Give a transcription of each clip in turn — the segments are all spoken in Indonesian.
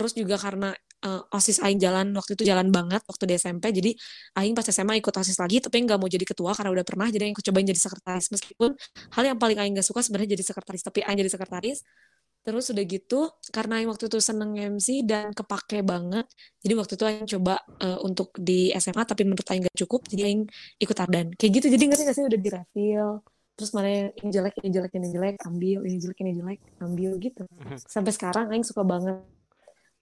terus juga karena uh, osis aing jalan waktu itu jalan banget waktu di SMP jadi aing pas SMA ikut osis lagi tapi nggak mau jadi ketua karena udah pernah jadi aing cobain jadi sekretaris. Meskipun hal yang paling aing gak suka sebenarnya jadi sekretaris tapi aing jadi sekretaris. Terus udah gitu karena aing waktu itu seneng MC dan kepake banget jadi waktu itu aing coba uh, untuk di SMA tapi menurut aing gak cukup jadi aing ikut Ardan. Kayak gitu jadi ngerti gak sih udah di refill terus mana yang ini jelek ini jelek ini jelek ambil ini jelek ini jelek ambil gitu. Mhm. sampai sekarang aing suka banget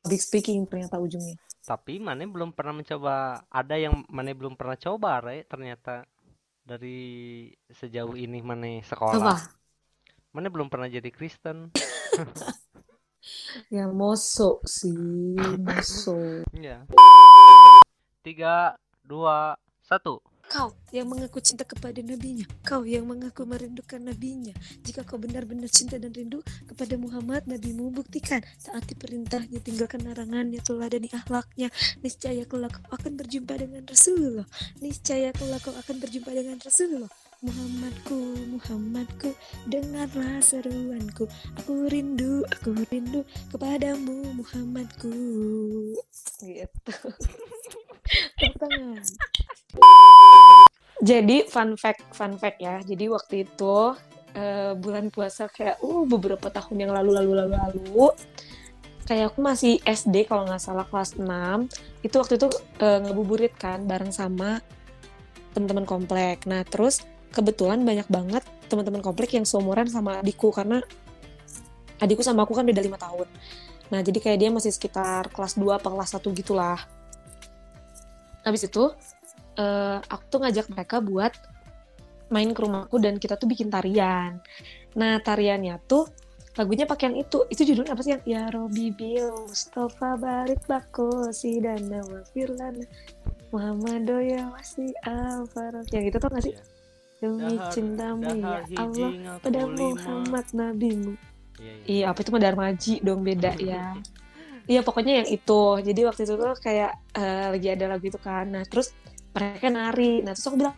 public speaking ternyata ujungnya. Tapi mana belum pernah mencoba ada yang mana belum pernah coba re ternyata dari sejauh ini mana sekolah. Apa? mana belum pernah jadi Kristen. Ya mosok sih mosok. Ya tiga dua satu Kau yang mengaku cinta kepada nabinya, kau yang mengaku merindukan nabinya. Jika kau benar-benar cinta dan rindu kepada Muhammad, nabimu buktikan taati perintahnya, tinggalkan larangannya, teladani akhlaknya. Niscaya kelak kau akan berjumpa dengan Rasulullah. Niscaya kelak kau akan berjumpa dengan Rasulullah. Muhammadku, Muhammadku, dengarlah seruanku. Aku rindu, aku rindu kepadamu, Muhammadku. Gitu. Tangan. Jadi fun fact, fun fact ya. Jadi waktu itu uh, bulan puasa kayak uh beberapa tahun yang lalu lalu lalu lalu kayak aku masih SD kalau nggak salah kelas 6 itu waktu itu uh, ngebuburit kan bareng sama teman-teman komplek. Nah, terus kebetulan banyak banget teman-teman komplek yang seumuran sama adikku karena adikku sama aku kan beda lima tahun. Nah, jadi kayak dia masih sekitar kelas 2 atau kelas 1 gitulah. Habis itu uh, aku tuh ngajak mereka buat main ke rumahku dan kita tuh bikin tarian. Nah tariannya tuh lagunya pakai yang itu. Itu judulnya apa sih yang Ya Robi Bil Mustafa Barit Bako si dan Nama Firlan Muhammad Doya Wasi Alfaro. Yang itu tuh gak sih? Demi cintamu ya Allah pada Muhammad Nabimu. Iya, iya. iya, apa itu mah Darmaji dong beda ya. Iya pokoknya yang itu. Jadi waktu itu tuh kayak uh, lagi ada lagu itu kan. Nah terus mereka nari. Nah terus aku bilang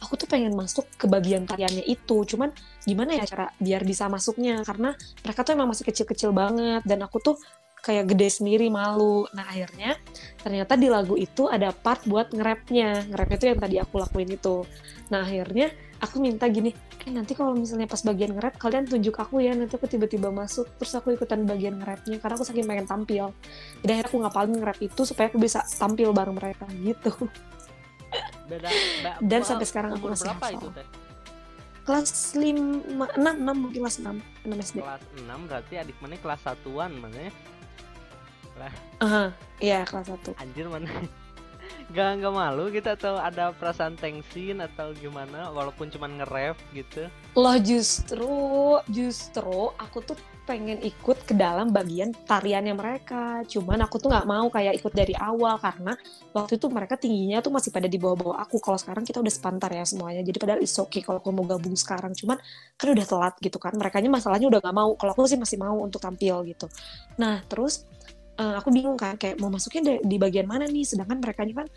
aku tuh pengen masuk ke bagian tariannya itu. Cuman gimana ya cara biar bisa masuknya? Karena mereka tuh emang masih kecil-kecil banget dan aku tuh kayak gede sendiri malu. Nah akhirnya ternyata di lagu itu ada part buat nge-rapnya. Nge-rap itu yang tadi aku lakuin itu. Nah akhirnya aku minta gini eh nanti kalau misalnya pas bagian nge-rap kalian tunjuk aku ya. Nanti aku tiba-tiba masuk terus aku ikutan bagian nge-rapnya karena aku saking pengen tampil. Jadi akhirnya aku ngapalin nge-rap itu supaya aku bisa tampil bareng mereka gitu Beda, dan sampai sekarang aku masih berapa hafal. itu teh? Kelas lima, enam, enam mungkin kelas enam, enam SD. Kelas enam berarti adik mana kelas satuan mana ya? Uh, iya kelas satu. Anjir mana? Gak nggak malu gitu atau ada perasaan tensin atau gimana walaupun cuma nge-rap gitu? Loh justru justru aku tuh pengen ikut ke dalam bagian tariannya mereka. Cuman aku tuh nggak mau kayak ikut dari awal karena waktu itu mereka tingginya tuh masih pada di bawah-bawah aku. Kalau sekarang kita udah sepantar ya semuanya. Jadi padahal is okay kalau aku mau gabung sekarang. Cuman kan udah telat gitu kan. Mereka masalahnya udah nggak mau. Kalau aku sih masih mau untuk tampil gitu. Nah terus uh, aku bingung kan kayak mau masuknya di, di bagian mana nih. Sedangkan mereka ini kan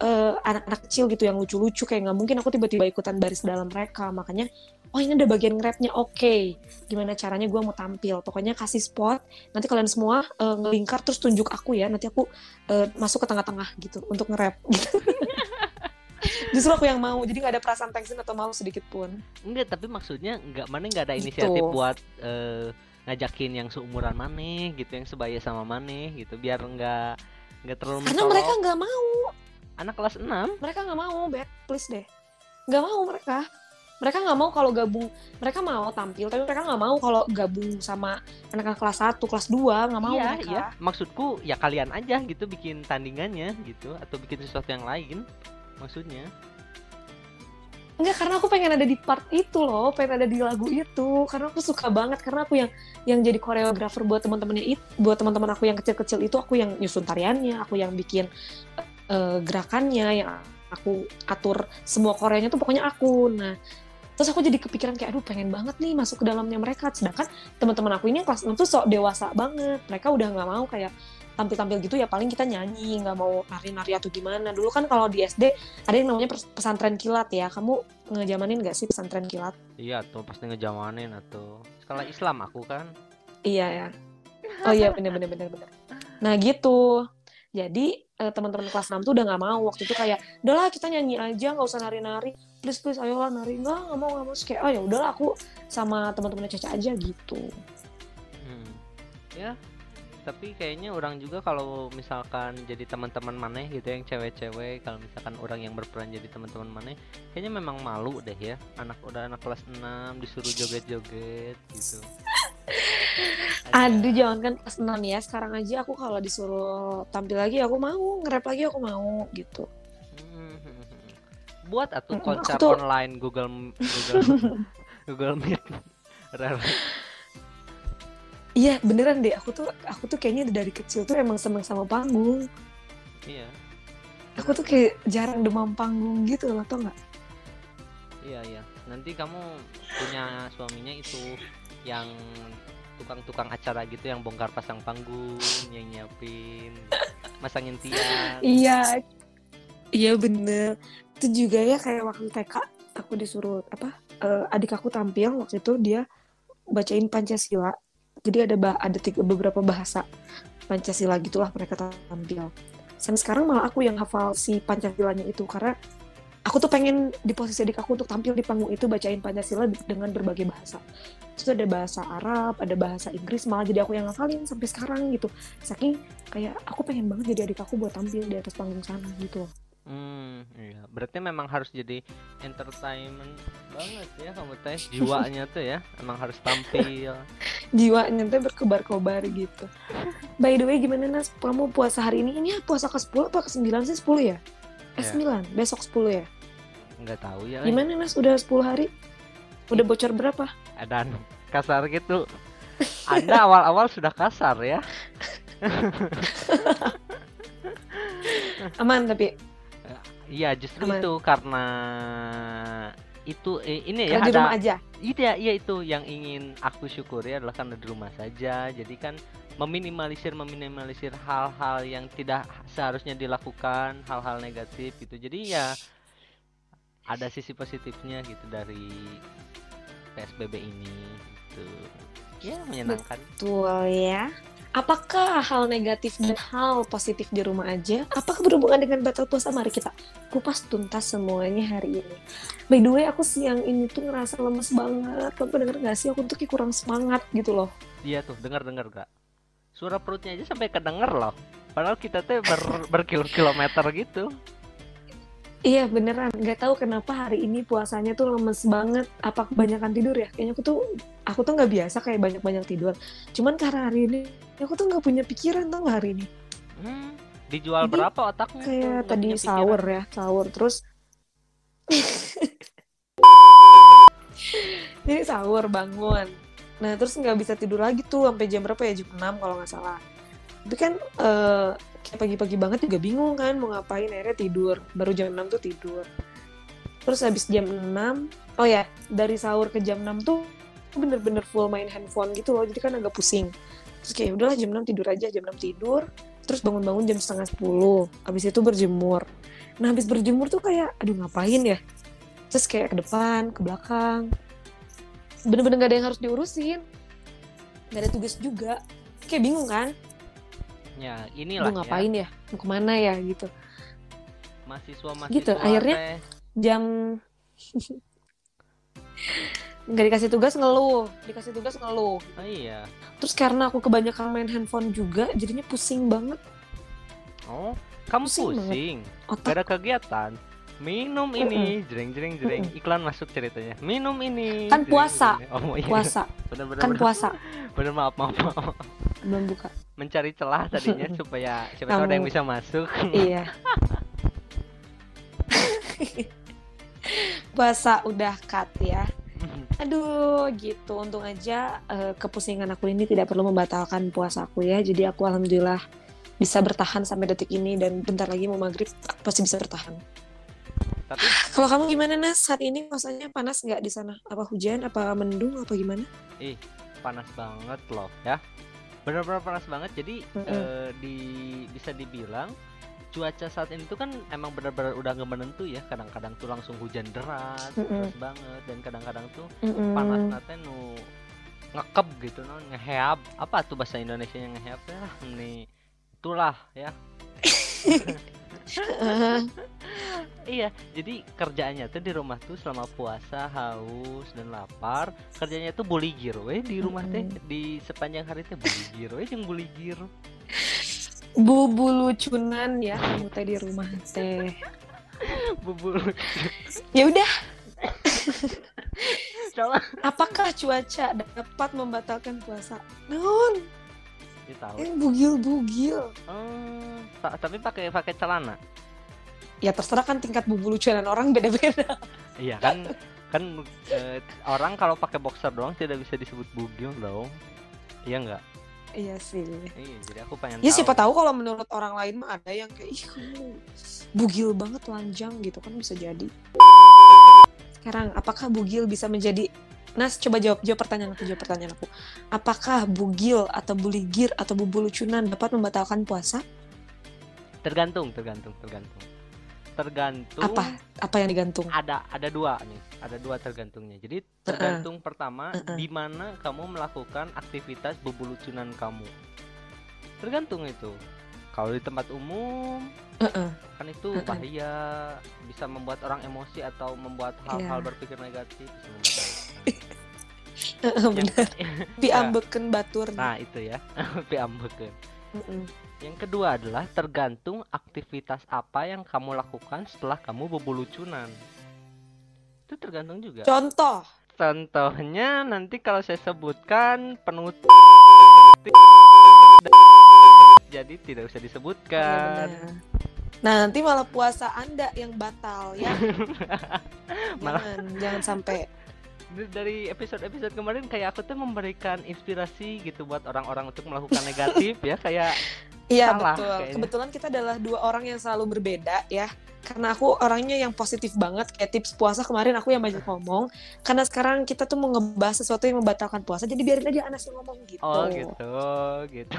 eh, anak-anak kecil gitu yang lucu-lucu. Kayak nggak mungkin aku tiba-tiba ikutan baris dalam mereka. Makanya oh ini ada bagian nge-rapnya oke. Okay. gimana caranya gue mau tampil? Pokoknya kasih spot. Nanti kalian semua uh, ngelingkar terus tunjuk aku ya. Nanti aku uh, masuk ke tengah-tengah gitu untuk nge-rap. Gitu justru aku yang mau. Jadi nggak ada perasaan tension atau malu sedikit pun. Enggak tapi maksudnya nggak mana nggak ada gitu. inisiatif gitu. buat uh, ngajakin yang seumuran mana gitu yang sebaya sama mana gitu biar nggak nggak terlalu karena mereka nggak mau. Anak kelas 6 mereka nggak mau bet please deh. Nggak mau mereka. Mereka nggak mau kalau gabung mereka mau tampil tapi mereka nggak mau kalau gabung sama anak-anak kelas 1, kelas 2 nggak mau iya, mereka. iya. maksudku ya kalian aja gitu bikin tandingannya gitu atau bikin sesuatu yang lain maksudnya Enggak, karena aku pengen ada di part itu loh, pengen ada di lagu itu. Karena aku suka banget, karena aku yang yang jadi koreografer buat teman-temannya itu, buat teman-teman aku yang kecil-kecil itu, aku yang nyusun tariannya, aku yang bikin uh, gerakannya, yang aku atur semua koreanya tuh pokoknya aku. Nah, terus aku jadi kepikiran kayak aduh pengen banget nih masuk ke dalamnya mereka sedangkan teman-teman aku ini yang kelas 6 tuh sok dewasa banget mereka udah nggak mau kayak tampil-tampil gitu ya paling kita nyanyi nggak mau nari-nari atau gimana. Dulu kan kalau di SD ada yang namanya pesantren kilat ya. Kamu ngejamanin gak sih pesantren kilat? Iya tuh pasti ngejamanin atau sekolah Islam aku kan. Iya ya. Oh iya bener bener bener bener. Nah gitu. Jadi uh, teman-teman kelas 6 tuh udah nggak mau. Waktu itu kayak udahlah kita nyanyi aja nggak usah nari-nari. Please please ayolah nari. Nggak nggak mau nggak mau. Kayak oh ya udahlah aku sama teman-teman Caca aja gitu. Hmm. ya tapi kayaknya orang juga kalau misalkan jadi teman-teman maneh gitu yang cewek-cewek kalau misalkan orang yang berperan jadi teman-teman maneh kayaknya memang malu deh ya. Anak udah anak kelas 6 disuruh joget-joget gitu. Aduh jangan kan kelas 6 ya. Sekarang aja aku kalau disuruh tampil lagi aku mau. Nge-rap lagi aku mau gitu. Buat atau konser tuh... online Google Google Google Meet Iya beneran deh aku tuh aku tuh kayaknya dari kecil tuh emang seneng sama panggung. Iya. Aku tuh kayak jarang demam panggung gitu loh tau nggak? Iya iya. Nanti kamu punya suaminya itu yang tukang-tukang acara gitu yang bongkar pasang panggung yang nyiapin masangin tiang iya iya bener itu juga ya kayak waktu TK aku disuruh apa uh, adik aku tampil waktu itu dia bacain Pancasila jadi ada ada tiga beberapa bahasa Pancasila gitulah mereka tampil sampai sekarang malah aku yang hafal si Pancasilanya itu karena aku tuh pengen di posisi adik aku untuk tampil di panggung itu bacain Pancasila dengan berbagai bahasa. Terus ada bahasa Arab, ada bahasa Inggris, malah jadi aku yang ngafalin sampai sekarang gitu. Saking kayak aku pengen banget jadi adik aku buat tampil di atas panggung sana gitu. Hmm, iya. Berarti memang harus jadi entertainment banget ya kamu teh jiwanya tuh ya, emang harus tampil. jiwanya tuh berkobar-kobar gitu. By the way, gimana Nas? Kamu puasa hari ini? Ini puasa ke-10 apa ke-9 sih? 10 ya? Eh, ya. 9, besok 10 ya? Enggak tahu ya. Gimana Nas? Udah 10 hari? Udah bocor berapa? Dan kasar gitu. Anda awal-awal sudah kasar ya. Aman tapi. Iya justru Aman. itu karena itu eh, ini ya di rumah aja. Iya iya itu yang ingin aku syukuri adalah karena di rumah saja. Jadi kan meminimalisir meminimalisir hal-hal yang tidak seharusnya dilakukan hal-hal negatif gitu jadi ya ada sisi positifnya gitu dari psbb ini gitu ya menyenangkan betul ya Apakah hal negatif dan hal positif di rumah aja? Apakah berhubungan dengan batal puasa? Mari kita kupas tuntas semuanya hari ini. By the way, aku siang ini tuh ngerasa lemes banget. Kamu denger gak sih? Aku tuh kayak kurang semangat gitu loh. Iya tuh, dengar-dengar gak? suara perutnya aja sampai kedenger loh padahal kita tuh ber berkilo-kilometer gitu Iya beneran, nggak tahu kenapa hari ini puasanya tuh lemes banget. Apa kebanyakan tidur ya? Kayaknya aku tuh aku tuh nggak biasa kayak banyak-banyak tidur. Cuman karena hari ini aku tuh nggak punya pikiran tuh hari ini. Hmm, dijual Jadi, berapa otaknya? Kayak tadi sahur ya, sahur terus. Jadi sahur bangun, Nah terus nggak bisa tidur lagi tuh sampai jam berapa ya jam 6 kalau nggak salah. Tapi kan uh, pagi-pagi banget juga bingung kan mau ngapain akhirnya tidur. Baru jam 6 tuh tidur. Terus habis jam 6, oh ya dari sahur ke jam 6 tuh bener-bener full main handphone gitu loh. Jadi kan agak pusing. Terus kayak udahlah jam 6 tidur aja, jam 6 tidur. Terus bangun-bangun jam setengah 10. Habis itu berjemur. Nah habis berjemur tuh kayak aduh ngapain ya. Terus kayak ke depan, ke belakang bener-bener gak ada yang harus diurusin gak ada tugas juga kayak bingung kan ya inilah mau ngapain ya. ya mau ke mana ya gitu. Mahasiswa mahasiswa gitu akhirnya teh. jam nggak dikasih tugas ngeluh. Dikasih tugas ngeluh. Oh, iya. Terus karena aku kebanyakan main handphone juga jadinya pusing banget. Oh kamu pusing, pusing. Ada kegiatan minum ini. Jreng jreng jreng iklan masuk ceritanya. Minum ini. Kan puasa. oh iya. Puasa. Bener, bener, kan bener. puasa. Bener maaf maaf, maaf. belum buka. Mencari celah tadinya supaya siapa tahu ada yang bisa masuk. Iya. Puasa udah cut ya. Aduh gitu. Untung aja uh, kepusingan aku ini tidak perlu membatalkan puasa aku ya. Jadi aku alhamdulillah bisa bertahan sampai detik ini. Dan bentar lagi mau maghrib aku pasti bisa bertahan tapi kalau kamu gimana Nas? Saat ini rasanya panas nggak di sana? Apa hujan? Apa mendung? Apa gimana? Ih, panas banget loh ya. Benar-benar panas banget. Jadi mm -hmm. eh, di bisa dibilang cuaca saat ini tuh kan emang benar-benar udah nggak menentu ya. Kadang-kadang tuh langsung hujan deras, mm -hmm. deras banget dan kadang-kadang tuh mm -hmm. panas nate nu ngekep gitu non ngeheab apa tuh bahasa Indonesia yang ngeheab ya nih itulah ya iya jadi kerjaannya tuh di rumah tuh selama puasa haus dan lapar kerjanya tuh buligir weh di rumah teh di sepanjang hari teh buligir weh yang buligir. Bubu lucunan ya kamu teh di rumah teh. Bubur ya udah. Apakah cuaca dapat membatalkan puasa? Non ya tahu. Yang bugil bugil Oh, ta- tapi pakai pakai celana. Ya terserah kan tingkat bubu lucunan orang beda beda iya kan kan eh, orang kalau pakai boxer doang tidak bisa disebut bugil dong. Iya nggak? Iya sih. Iya jadi aku pengen ya siapa tahu. kalau menurut orang lain mah ada yang kayak ih kamu bugil banget lanjang gitu kan bisa jadi. Sekarang apakah bugil bisa menjadi Nas coba jawab jawab pertanyaan aku jawab pertanyaan aku. Apakah bugil atau buligir atau bubu lucunan dapat membatalkan puasa? Tergantung tergantung tergantung. Tergantung apa? Apa yang digantung? Ada ada dua nih. Ada dua tergantungnya. Jadi tergantung pertama Uh-uh. di mana kamu melakukan aktivitas bubulucunan kamu. Tergantung itu. Kalau di tempat umum Heeh. kan itu bahaya bisa membuat orang emosi atau membuat hal-hal Iya. berpikir negatif bener piambeken batur nah itu ya piambekeun. Heeh. yang kedua adalah tergantung aktivitas apa yang kamu lakukan setelah kamu bubulucunan itu tergantung juga contoh Contohnya nanti kalau saya sebutkan penutup jadi tidak usah Iya, disebutkan. benar. Nah nanti malah puasa anda yang batal ya Malah- jangan jangan sampai Dari episode-episode kemarin kayak aku tuh memberikan inspirasi gitu buat orang-orang untuk melakukan negatif ya kayak Iya betul. kayaknya. Kebetulan kita adalah dua orang yang selalu berbeda ya. Karena aku orangnya yang positif banget kayak tips puasa kemarin aku yang banyak ngomong. Karena sekarang kita tuh mau ngebahas sesuatu yang membatalkan puasa, jadi biarin aja Anas yang ngomong gitu. oh gitu gitu.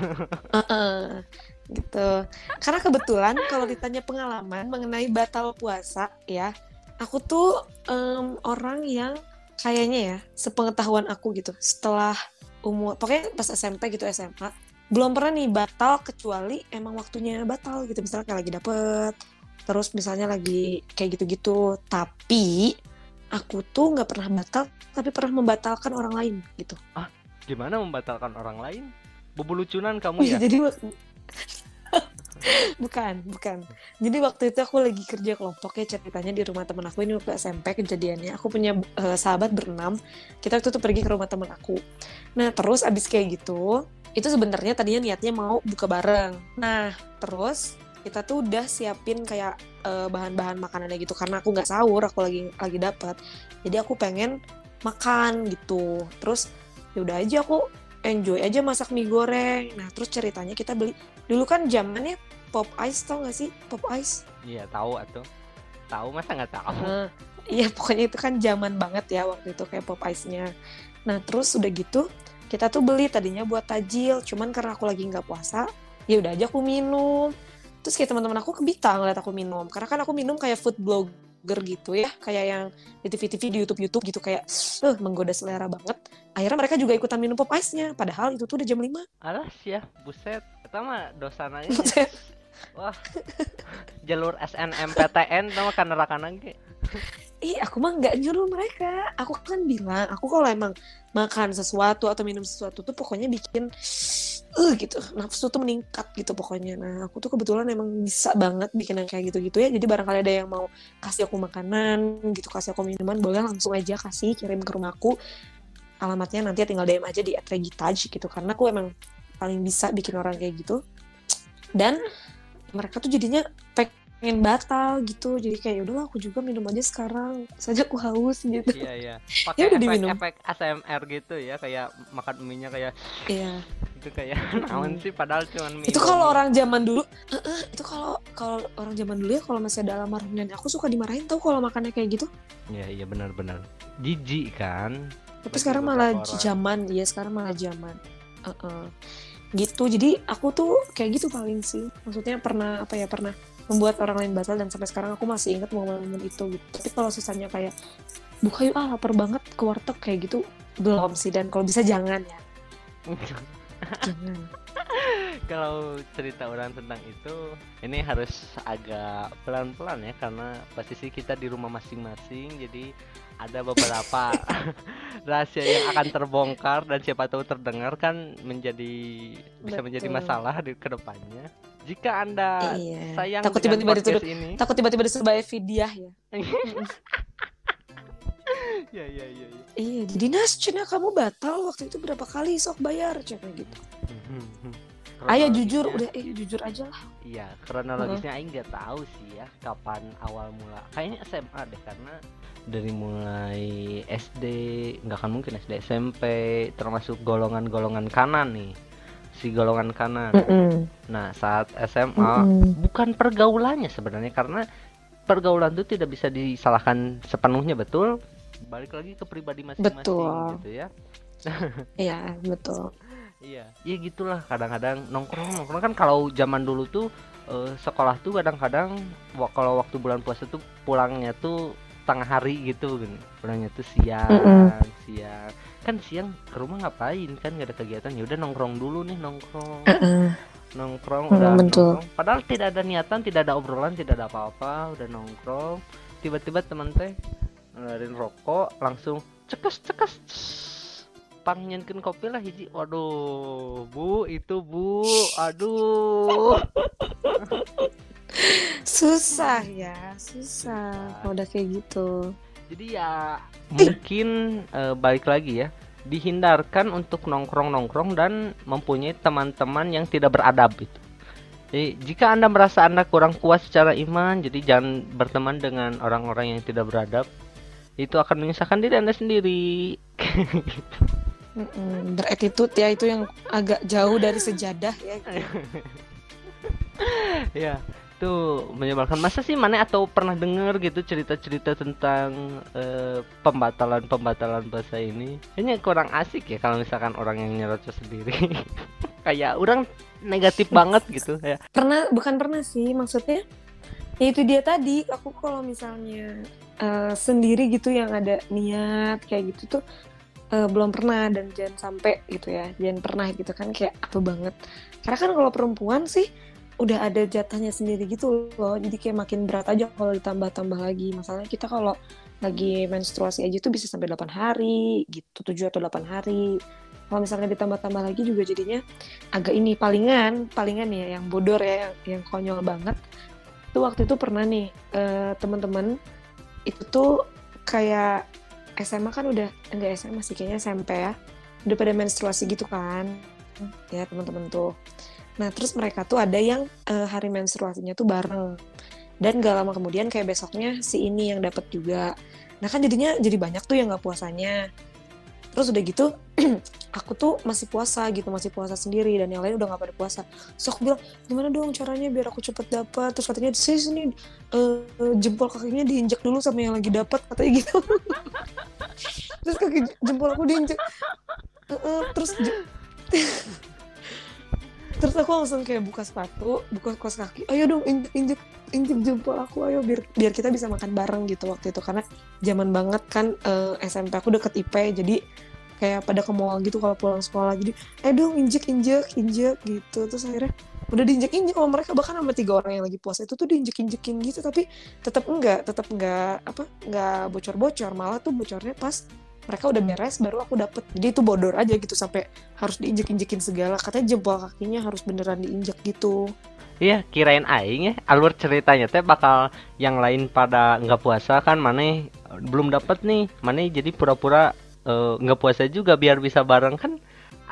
Heeh. Gitu. Karena kebetulan kalau ditanya pengalaman mengenai batal puasa ya, aku tuh em, orang yang kayaknya ya sepengetahuan aku gitu setelah umur pokoknya pas SMP gitu SMA belum pernah nih batal kecuali emang waktunya batal gitu misalnya kayak lagi dapet terus misalnya lagi kayak gitu-gitu tapi aku tuh nggak pernah batal tapi pernah membatalkan orang lain gitu Gimana membatalkan orang lain? Bubulucunan kamu iya, ya? jadi bukan, bukan. Jadi waktu itu aku lagi kerja kelompok ya ceritanya di rumah temen aku ini waktu SMP kejadiannya. Aku punya eh, sahabat berenam. Kita waktu itu pergi ke rumah temen aku. Nah terus abis kayak gitu, itu sebenarnya tadinya niatnya mau buka bareng. Nah terus kita tuh udah siapin kayak eh, bahan-bahan makanannya gitu karena aku nggak sahur, aku lagi lagi dapat. Jadi aku pengen makan gitu. Terus yaudah aja aku enjoy aja masak mie goreng. Nah, terus ceritanya kita beli dulu kan zamannya pop ice tau gak sih pop ice? Iya tahu atau tahu masa nggak tahu? Nah, iya pokoknya itu kan zaman banget ya waktu itu kayak pop ice-nya. Nah, terus udah gitu kita tuh beli tadinya buat tajil, cuman karena aku lagi nggak puasa, ya udah aja aku minum. Terus kayak teman-teman aku kebita ngeliat aku minum, karena kan aku minum kayak food blogger gitu ya, kayak yang di TV-TV di YouTube-YouTube gitu kayak, eh menggoda selera banget. Akhirnya mereka juga ikutan minum pop ice-nya, padahal itu tuh udah jam 5 Alas ya, buset. Pertama dosananya wah jalur SNMPTN sama kan neraka ge. Ih, aku mah nggak nyuruh mereka. Aku kan bilang, aku kalau emang makan sesuatu atau minum sesuatu tuh pokoknya bikin eh gitu, nafsu tuh meningkat gitu pokoknya. Nah, aku tuh kebetulan emang bisa banget bikin yang kayak gitu-gitu ya. Jadi barangkali ada yang mau kasih aku makanan gitu, kasih aku minuman, boleh langsung aja kasih kirim ke rumahku. Alamatnya nanti tinggal DM aja di @regitaj gitu karena aku emang paling bisa bikin orang kayak gitu. Dan mereka tuh jadinya pengen batal gitu jadi kayak udahlah aku juga minum aja sekarang saja aku haus gitu Iya iya. Ya Pakai udah diminum. efek-efek ASMR gitu ya, kayak makan mie-nya kayak iya itu kayak naon sih padahal cuman mie. itu kalau orang zaman dulu eh, eh, itu kalau kalau orang zaman dulu ya kalau masih ada almarhum nenek aku suka dimarahin tau kalau makannya kayak gitu Iya iya benar-benar. Jijik kan? tapi Bagi sekarang malah orang. zaman iya sekarang malah zaman Eh, eh. Gitu. Jadi aku tuh kayak gitu paling sih. Maksudnya pernah apa ya pernah membuat orang lain batal dan sampai sekarang aku masih ingat momen-momen itu gitu. Tapi kalau sisanya kayak buka yuk ah lapar banget ke warteg kayak gitu belum sih. Dan kalau bisa jangan ya. Jangan kalau cerita orang tentang itu ini harus agak pelan-pelan ya karena posisi kita di rumah masing-masing jadi ada beberapa rahasia yang akan terbongkar dan siapa tahu terdengar kan menjadi bisa menjadi Betul. masalah di ke depannya jika anda Iya. sayang Takut tiba-tiba dituduh- ini Takut tiba-tiba disebut Fidyah ya. ya ya ya, ya. Iya, jadi Nas, Cina kamu batal waktu itu berapa kali sok bayar cek kayak gitu. Ayo jujur, Kronologisnya- udah eh jujur aja lah. Iya, kronologisnya Aing nggak tahu sih ya kapan awal mula. Kayaknya SMA deh karena dari mulai SD nggak akan mungkin SD SMP termasuk golongan-golongan kanan nih si golongan kanan. Nah saat SMA bukan pergaulannya sebenarnya karena pergaulan itu tidak bisa disalahkan sepenuhnya betul. Balik lagi ke pribadi masing-masing gitu ya. Iya, betul. Iya, ya gitulah kadang-kadang nongkrong nongkrong kan kalau zaman dulu tuh eh, sekolah tuh kadang-kadang kalau waktu bulan puasa tuh pulangnya tuh tengah hari gitu kan. Pulangnya tuh siang, Mm-mm. siang. Kan siang ke rumah ngapain kan nggak ada kegiatan ya udah nongkrong dulu nih nongkrong. Nongkrong Mm, udah betul. nongkrong. Padahal tidak ada niatan, tidak ada obrolan, tidak ada apa-apa, udah nongkrong. Tiba-tiba teman teh ngeluarin rokok langsung cekes cekes nyenkin kopi lah hiji. Waduh bu itu bu. Aduh. Susah ya, susah kalau udah kayak gitu. jadi ya mungkin eh, balik lagi ya. Dihindarkan untuk nongkrong-nongkrong dan mempunyai teman-teman yang tidak beradab itu. Jadi jika anda merasa anda kurang kuat secara iman jadi jangan berteman dengan orang-orang yang tidak beradab itu akan menyusahkan diri anda sendiri Mm-mm, Beretitude ya itu yang agak jauh dari sejadah ya. ya tuh menyebalkan masa sih mana atau pernah dengar gitu cerita-cerita tentang eh, pembatalan-pembatalan bahasa ini kayaknya kurang asik ya kalau misalkan orang yang nyerocos sendiri kayak orang negatif banget gitu ya Pernah, bukan pernah sih maksudnya. Ya itu dia tadi, aku kalau misalnya eh, sendiri gitu yang ada niat kayak gitu tuh eh, belum pernah dan jangan sampai gitu ya, jangan pernah gitu kan kayak apa banget. Karena kan kalau perempuan sih udah ada jatahnya sendiri gitu loh, jadi kayak makin berat aja kalau ditambah-tambah lagi. Masalahnya kita kalau lagi menstruasi aja tuh bisa sampai 8 hari gitu, 7 atau 8 hari. Kalau misalnya ditambah-tambah lagi juga jadinya agak ini palingan, palingan ya yang bodor ya, yang, yang konyol banget. Itu waktu itu pernah nih eh, teman-teman itu tuh kayak SMA kan udah enggak SMA sih kayaknya SMP ya. Udah pada menstruasi gitu kan. Ya teman-teman tuh. Nah, terus mereka tuh ada yang eh, hari menstruasinya tuh bareng. Dan gak lama kemudian kayak besoknya si ini yang dapat juga. Nah kan jadinya jadi banyak tuh yang nggak puasanya. Terus udah gitu aku tuh masih puasa gitu, masih puasa sendiri dan yang lain udah nggak pada puasa. So aku bilang, gimana dong caranya biar aku cepet dapat? Terus katanya sini sini eh, jempol kakinya diinjek dulu sama yang lagi dapat katanya gitu. terus kaki jempol aku diinjek. Eh, eh, terus terus aku langsung kayak buka sepatu, buka kaos kaki. Ayo dong injek injek injek jempol aku ayo biar biar kita bisa makan bareng gitu waktu itu. Karena zaman banget kan eh, SMP aku deket IP jadi kayak pada ke mall gitu kalau pulang sekolah. Jadi eh dong injek injek injek gitu. Terus akhirnya udah diinjek injek sama mereka. Bahkan sama tiga orang yang lagi puasa itu tuh diinjek injekin gitu. Tapi tetap enggak tetap enggak apa enggak bocor bocor malah tuh bocornya pas mereka udah beres baru aku dapet. Jadi itu bodor aja gitu sampai harus diinjek injekin segala. Katanya jempol kakinya harus beneran diinjek gitu Iya, kirain aing ya alur ceritanya teh bakal yang lain pada nggak puasa kan mana belum dapat nih. Mana jadi pura-pura eh, nggak puasa juga biar bisa bareng kan.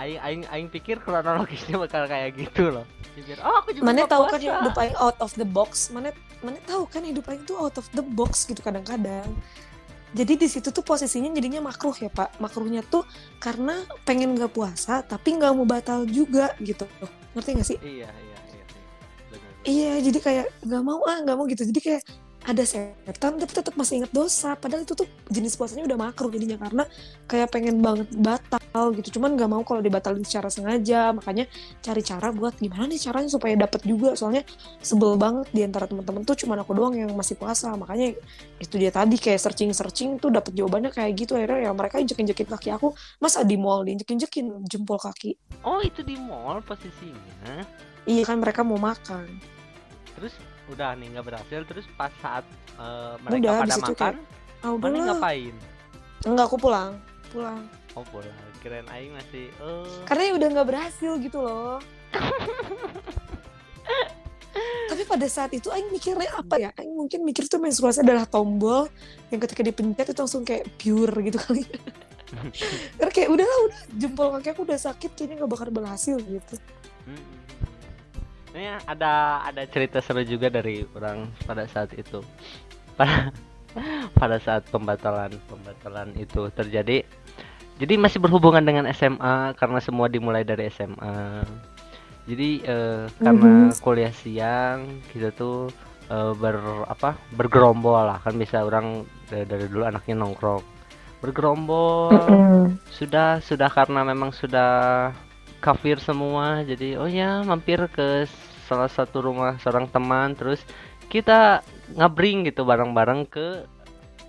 Aing aing aing pikir kronologisnya bakal kayak gitu loh. Biar, oh aku juga mana tahu kan puasa." hidup aing out of the box mana mana tahu kan hidup aing tuh out of the box gitu kadang-kadang jadi di situ tuh posisinya jadinya makruh ya pak makruhnya tuh karena pengen nggak puasa tapi nggak mau batal juga gitu ngerti nggak sih Iya, iya, iya. jadi kayak nggak mau ah nggak mau gitu. Jadi kayak ada setan tapi tetap masih ingat dosa. Padahal itu tuh jenis puasanya udah makruh jadinya karena kayak pengen banget batal gitu. Cuman nggak mau kalau dibatalin secara sengaja. Makanya cari cara buat gimana nih caranya supaya dapat juga. Soalnya sebel banget di antara teman-teman tuh cuman aku doang yang masih puasa. Makanya itu dia tadi kayak searching searching tuh dapat jawabannya kayak gitu. Akhirnya ya mereka injek injekin kaki aku. Masa di mall diinjek injekin jempol kaki. Oh, itu di mall posisinya. iya kan mereka mau makan terus udah nih nggak berhasil terus pas saat uh, mereka Udah, pada makan kayak, ah mana ngapain? Enggak aku pulang. Pulang. Oh pulang. Keren aing masih eh. Karena ya udah nggak berhasil gitu loh. Tapi pada saat itu Aing mikirnya apa ya? Aing mungkin mikir tuh menstruasi adalah tombol yang ketika dipencet itu langsung kayak pure gitu kali. Karena kayak udahlah udah jempol kaki aku udah sakit kayaknya nggak bakal berhasil gitu. Ini ada ada cerita seru juga dari orang pada saat itu. Pada pada saat pembatalan pembatalan itu terjadi. Jadi masih berhubungan dengan SMA karena semua dimulai dari SMA. Jadi eh, karena kuliah siang kita tuh eh, ber apa bergerombol lah kan bisa orang dari, dari dulu anaknya nongkrong bergerombol sudah sudah karena memang sudah kafir semua. Jadi oh ya mampir ke salah satu rumah seorang teman. Terus kita ngabring gitu bareng-bareng ke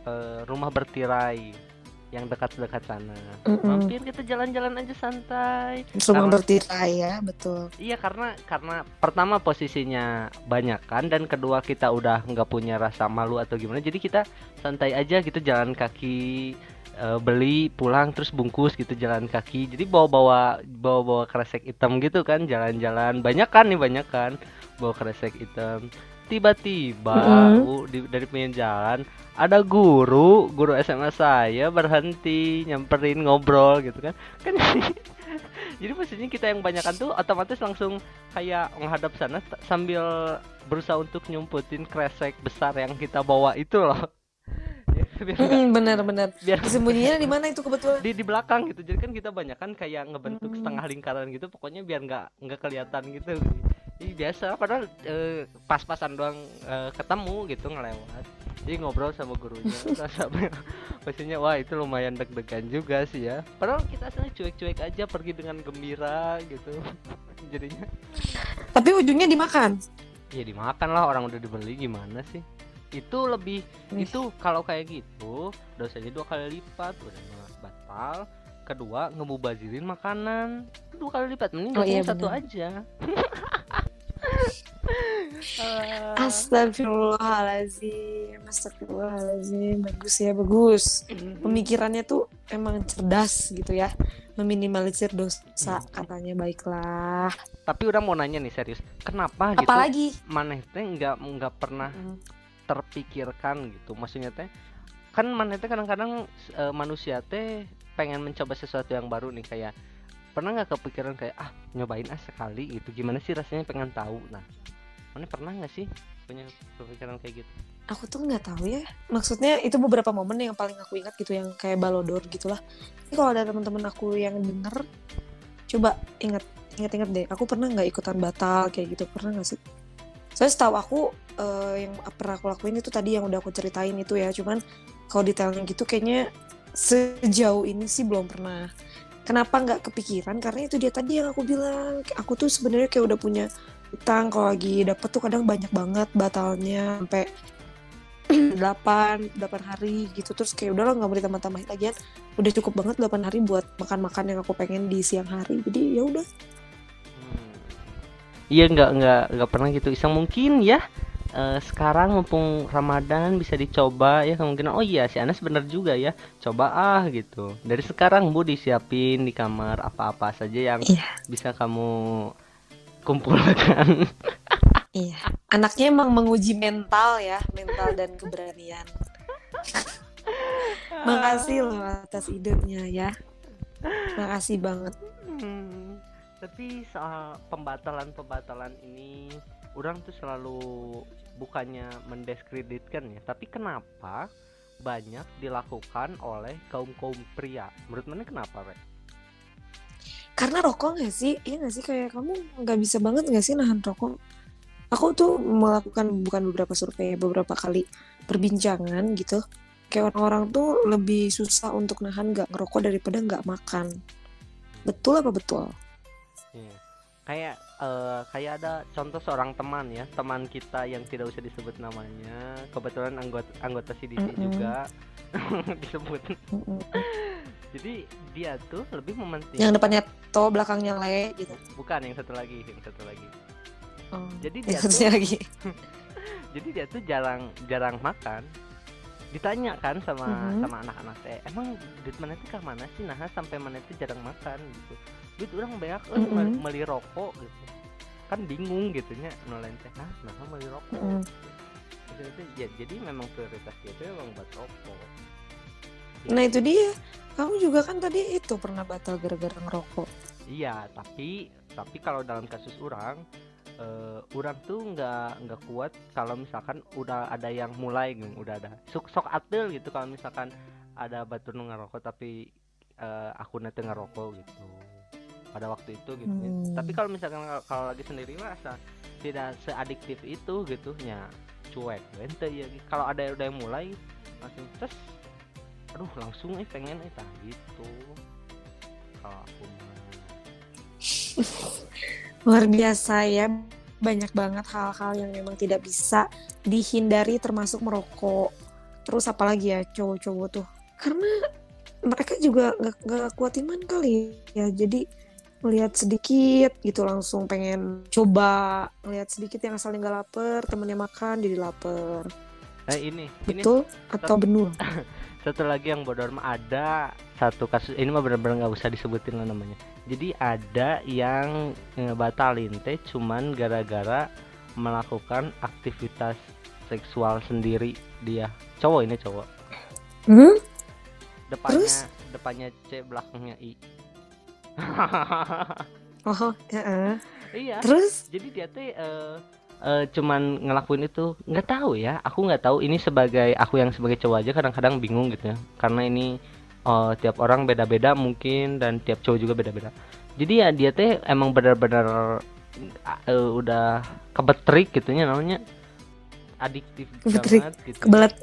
eh, rumah bertirai yang dekat-dekat sana. Mm-mm. mampir kita jalan-jalan aja santai. Semua Karena- bertirai ya betul. Iya karena karena pertama posisinya banyak kan dan kedua kita udah nggak punya rasa malu atau gimana. Jadi kita santai aja gitu jalan kaki eh, beli pulang terus bungkus gitu jalan kaki. Jadi bawa bawa bawa bawa kresek hitam gitu kan jalan-jalan. Banyak kan nih banyak kan bawa kresek hitam. Tiba-tiba Mm-mm. uh, di, dari pinggir jalan ada guru guru SMA saya berhenti nyamperin ngobrol gitu kan. Kan jadi, jadi maksudnya kita yang banyakan tuh otomatis langsung kayak menghadap sana sambil berusaha untuk nyumputin kresek besar yang kita bawa itu loh Ya, biar Mm-mm, benar-benar biar sembunyinya di mana itu kebetulan? Di di belakang gitu. Jadi kan kita banyak kan kayak ngebentuk Mm. setengah lingkaran gitu. Pokoknya biar nggak nggak kelihatan gitu. Ih, biasa. Padahal eh, pas-pasan doang eh, ketemu gitu ngelewat. Jadi ngobrol sama gurunya. Sampai maksudnya wah itu lumayan deg-degan juga sih ya. Padahal kita aslinya cuek-cuek aja pergi dengan gembira gitu. Jadinya. Tapi ujungnya dimakan? Ya dimakan lah. Orang udah dibeli gimana sih itu lebih Ih. itu kalau kayak gitu dosanya dua kali lipat udah batal kedua ngemubazirin makanan. Dua kali lipat mending Oh, iya, satu bener. aja. Ah, Astagfirullahaladzim Astagfirullahaladzim. Bagus ya bagus. Pemikirannya tuh emang cerdas gitu ya. Meminimalisir dosa Katanya. Baiklah. Tapi udah mau nanya nih serius. Kenapa gitu? Apalagi? Maneh teh nggak nggak pernah Mm. Terpikirkan gitu. Maksudnya teh kan maneh teh kadang-kadang eh, manusia teh pengen mencoba sesuatu yang baru nih kayak pernah nggak kepikiran kayak ah nyobain ah sekali gitu. Gimana sih rasanya pengen tahu? Nah maneh pernah nggak sih punya kepikiran kayak gitu? Aku tuh nggak tahu ya. Maksudnya itu beberapa momen yang paling aku ingat gitu Yang kayak balodor gitulah. Ini kalau ada teman-teman aku yang denger Coba ingat Ingat-ingat deh. Aku pernah nggak ikutan batal kayak gitu? Pernah nggak sih? Soalnya setahu aku eh, Yang pernah aku lakuin itu tadi yang udah aku ceritain itu ya. Cuman kalau detailnya gitu kayaknya Sejauh ini sih belum pernah. Kenapa nggak kepikiran? Karena itu dia tadi yang aku bilang. Aku tuh sebenarnya kayak udah punya utang. Kalau lagi dapet tuh kadang banyak banget batalnya. Sampai 8 8 hari gitu. Terus kayak udahlah nggak mau ditambah-tambahin lagi. Udah cukup banget 8 hari buat makan-makan yang aku pengen di siang hari. Jadi ya udah. Iya nggak nggak nggak pernah gitu. Iseng mungkin ya eh, sekarang mumpung Ramadan bisa dicoba ya kemungkinan oh iya si Anas bener juga ya coba ah gitu. Dari sekarang bu disiapin di kamar apa-apa saja yang Iya. bisa kamu kumpulkan. Iya. Anaknya emang menguji mental ya mental dan keberanian. Makasih loh atas idenya ya. Makasih banget. Hmm, tapi soal pembatalan-pembatalan ini orang tuh selalu bukannya mendiskreditkan ya tapi kenapa banyak dilakukan oleh kaum kaum pria? Menurut mana kenapa Re? karena rokok gak sih? Iya gak sih? Kayak kamu nggak bisa banget gak sih nahan rokok? Aku tuh melakukan bukan beberapa survei ya, beberapa kali perbincangan gitu. Kayak orang-orang tuh lebih susah untuk nahan nggak ngerokok daripada nggak makan. Betul apa betul Iya. kayak eh, kayak ada contoh seorang teman ya teman kita yang tidak usah disebut namanya kebetulan anggota anggota CDC Mm-mm. juga disebut Mm-mm. jadi dia tuh lebih mementingkan yang depannya to belakangnya le gitu bukan yang satu lagi yang satu lagi Oh, Jadi dia tuh lagi. jadi dia tuh jarang jarang makan. Ditanya kan sama Mhm. sama anak-anak teh, emang duit mana teh ka mana sih nah sampai mana teh jarang makan gitu. Duit orang banyak euy Mhm. meuli rokok gitu. Kan bingung gitu nya nu lain teh, "Hah, nah meuli rokok?" Mhm. Gitu, gitu. Ya, jadi memang prioritas dia tuh emang buat rokok. Nah itu dia. Kamu juga kan tadi itu pernah batal gara-gara ngerokok. Iya, tapi tapi kalau dalam kasus orang, eh, orang tuh nggak nggak kuat kalau misalkan udah ada yang mulai, gitu, udah ada sok sok atil gitu kalau misalkan ada batur nu ngerokok tapi eh, aku nanti ngerokok gitu pada waktu itu gitu. Hmm. Tapi kalau misalkan kalau- lagi sendiri masa tidak seadiktif itu gitu nya cuek, ente ya. Kalau ada yang udah yang mulai langsung terus, aduh langsung eh pengen eh tah gitu. Kalau aku mah. Luar biasa ya. Banyak banget hal-hal yang memang tidak bisa dihindari termasuk merokok. Terus apalagi ya cowok-cowok tuh. Karena mereka juga nggak kuat iman kali ya. Jadi melihat sedikit gitu langsung pengen coba melihat sedikit yang asalnya nggak lapar temennya makan jadi lapar Eh ini, ini betul atau benul satu lagi yang bodor ada satu kasus ini mah benar-benar nggak usah disebutin lah namanya. Jadi ada yang ngebatalin teh cuman gara-gara melakukan aktivitas seksual sendiri dia. Cowok ini cowok. hmm? Depannya Terus? depannya C belakangnya I. oh ya eh. iya. terus? Jadi dia teh eh, eh, cuman ngelakuin itu nggak tahu ya. Aku nggak tahu. Ini sebagai aku yang sebagai cowok aja kadang-kadang bingung gitu ya. Karena ini eh, tiap orang beda-beda mungkin dan tiap cowok juga beda-beda. Jadi ya dia teh emang benar-benar eh, udah kebetrik gitunya namanya. Adiktif banget gitu. kebelet.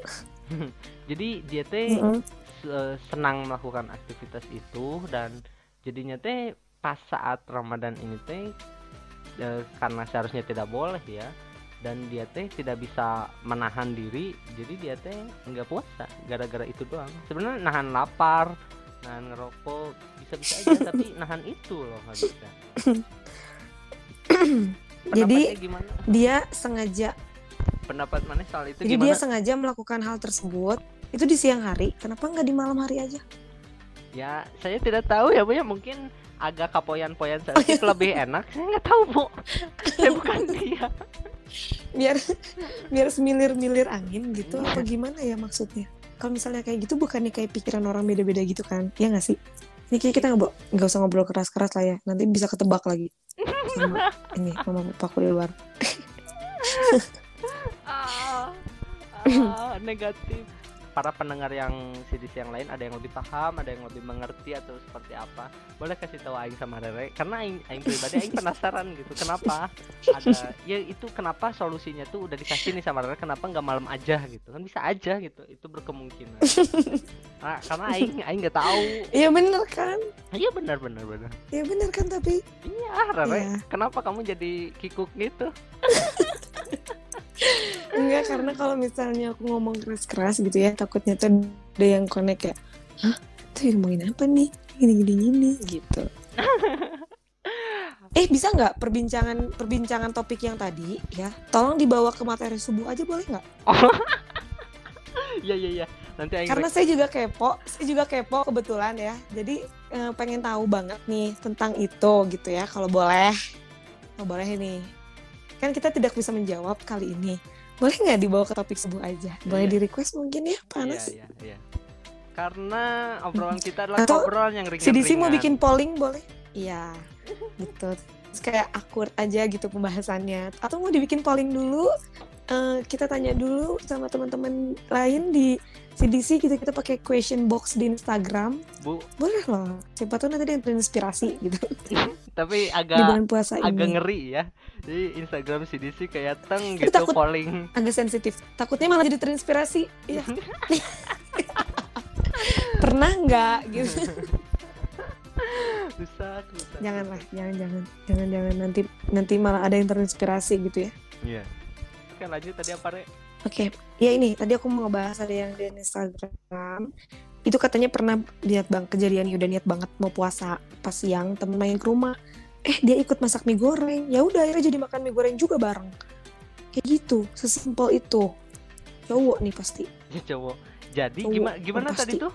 Jadi dia teh Mm-mm. se- senang melakukan aktivitas itu dan jadinya teh pas saat Ramadan ini teh eh, karena seharusnya tidak boleh ya dan dia teh tidak bisa menahan diri jadi dia teh nggak puasa gara-gara itu doang. Sebenarnya nahan lapar nahan ngerokok bisa-bisa aja tapi nahan itu loh nggak bisa Jadi, gimana? dia sengaja pendapat mana soal itu jadi dia gimana? sengaja melakukan hal tersebut itu di siang hari kenapa nggak di malam hari aja ya saya tidak tahu ya bu ya. Mungkin agak kapoyan-poyan Oh, iya. lebih enak. Saya nggak tahu bu. Saya bukan dia. Biar biar semilir-milir angin gitu apa gimana ya maksudnya? Kalau misalnya kayak gitu bukannya kayak pikiran orang beda-beda gitu kan? Ya nggak sih? Ini kayak kita nggak nggak usah ngobrol keras-keras lah ya. Nanti bisa ketebak lagi. Sama ini mama papaku di luar. Ah, ah, negatif para pendengar yang CDC yang lain ada yang lebih paham ada yang lebih mengerti atau seperti apa boleh kasih tahu Aing sama Rere. Karena Aing, Aing pribadi Aing penasaran gitu kenapa ada ya itu kenapa solusinya tuh udah dikasih nih sama Rere kenapa nggak malam aja gitu? Kan bisa aja gitu itu berkemungkinan. Nah, karena Aing Aing nggak tahu. Iya bener kan? Iya benar benar benar iya bener kan tapi? Iya Rere Iya. kenapa kamu jadi kikuk gitu enggak karena kalau misalnya aku ngomong keras-keras gitu ya takutnya tuh ada yang connect ya hah? Tuh ngomongin apa nih? Gini gini gini gitu. Eh bisa nggak perbincangan perbincangan topik yang tadi ya tolong dibawa ke materi subuh aja boleh nggak? Iya iya iya. Nanti Aing karena saya juga kepo saya juga kepo kebetulan ya. Jadi eh, pengen tahu banget nih tentang itu gitu ya kalau boleh. Kalau boleh ini kan kita tidak bisa menjawab kali ini. Boleh nggak dibawa ke topik subuh aja? Boleh Iya. di request mungkin ya panas Iya, iya, iya. Karena obrolan kita adalah Atau obrolan yang ringan si DC mau bikin polling boleh? Iya gitu Terus kayak akur aja gitu pembahasannya. Atau mau dibikin polling dulu eh, kita tanya dulu sama teman-teman lain di CDC gitu kita pakai question box di Instagram. Bu, boleh loh. Siapa tahu nanti yang terinspirasi gitu. Tapi di agak bulan puasa agak ini. ngeri ya. Jadi Instagram CDC kayak teng gitu takut- polling. agak sensitif. Takutnya malah jadi terinspirasi. Iya. Pernah nggak gitu? Rusak, rusak. janganlah jangan jangan. Jangan jangan. Nanti nanti malah ada yang terinspirasi gitu ya. Iya. Oke, lanjut tadi apa, Re? Oke, ya ini tadi aku mau ngebahas ada yang di Instagram. Itu katanya pernah lihat bang kejadian udah niat banget mau puasa pas siang temen main ke rumah. eh dia ikut masak mie goreng ya udah akhirnya jadi makan mie goreng juga bareng kayak gitu sesimpel itu cowok nih pasti Ya cowok. Jadi Cowok, gimana gimana pasti. tadi tuh?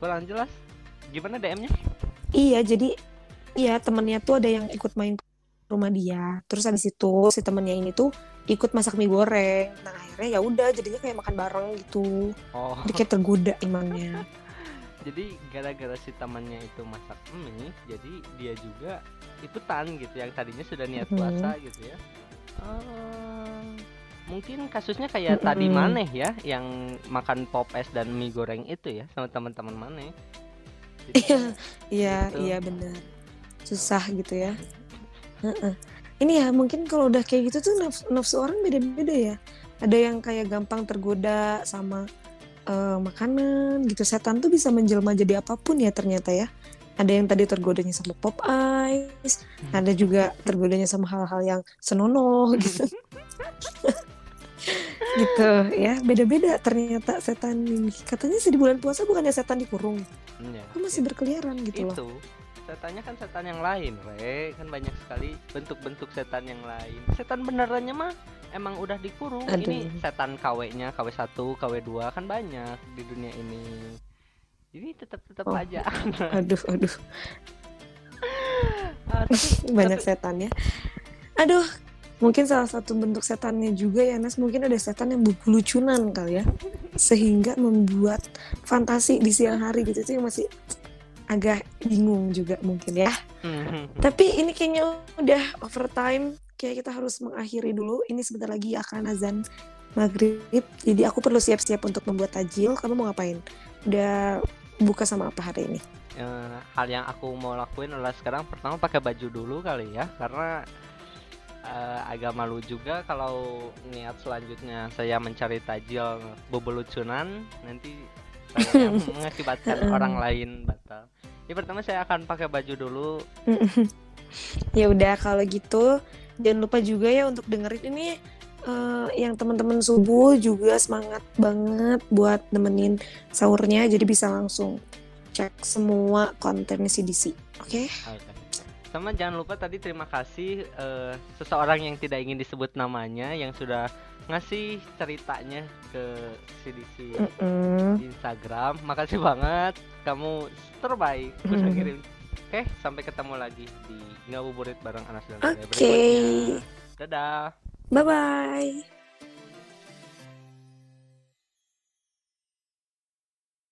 Kurang jelas. Gimana DM-nya? iya jadi iya temennya tuh ada yang ikut main ke rumah dia terus habis itu si temennya ini tuh ikut masak mie goreng nah akhirnya ya udah jadinya kayak makan bareng gitu Oh, jadi kayak tergoda imannya jadi gara-gara si temannya itu masak mie, jadi dia juga ikutan gitu yang tadinya sudah niat Mhm. puasa gitu ya. Oh, mungkin kasusnya kayak tadi Mm-mm. Maneh ya, yang makan pop es dan mie goreng itu ya sama teman-teman Maneh. Iya, iya, iya benar. Susah gitu ya. Ini ya mungkin kalau udah kayak gitu tuh nafsu, nafsu orang beda-beda ya. Ada yang kayak gampang tergoda sama eh, makanan gitu. Setan tuh bisa menjelma jadi apa pun ya ternyata ya. Ada yang tadi tergodanya sama pop ice, ada juga tergodanya sama hal-hal yang senonoh gitu. gitu ya beda-beda ternyata setan ini katanya sih di bulan puasa bukannya setan dikurung ya, kok masih berkeliaran gitu loh itu setannya kan setan yang lain, Re. Kan banyak sekali bentuk-bentuk setan yang lain. Setan benerannya mah emang udah dikurung. Ini Aduh. setan KW-nya, KW1, KW2 kan banyak di dunia ini. Jadi tetap-tetap Oh. aja. aduh aduh Ah, tapi- banyak tapi- setan ya. Aduh, mungkin salah satu bentuk setannya juga ya Nas, mungkin ada setan yang lucunan kali ya. Sehingga membuat fantasi di siang hari gitu itu yang masih agak bingung juga mungkin ya. Mhm. Tapi ini kayaknya udah overtime, kayak kita harus mengakhiri dulu. Ini sebentar lagi akan azan maghrib, jadi aku perlu siap-siap untuk membuat tajil. Kamu mau ngapain? Udah buka sama apa hari ini? Eh, hal yang aku mau lakuin adalah sekarang pertama pakai baju dulu kali ya karena eh, agak malu juga kalau niat selanjutnya saya mencari tajil bebelucunan nanti mengakibatkan orang lain batal. Ya pertama saya akan pakai baju dulu. ya udah kalau gitu jangan lupa juga ya untuk dengerin ini eh, yang teman-teman subuh juga semangat banget buat nemenin sahurnya jadi bisa langsung cek semua konten CDC oke Oke. Sama jangan lupa tadi terima kasih eh, seseorang yang tidak ingin disebut namanya yang sudah ngasih ceritanya ke CDC Mm-mm. di Instagram. Makasih banget, kamu terbaik. Udah Mhm. kirim. Oke, sampai ketemu lagi di ngabuburit bareng Anas dan oke berikutnya. Dadah. bye bye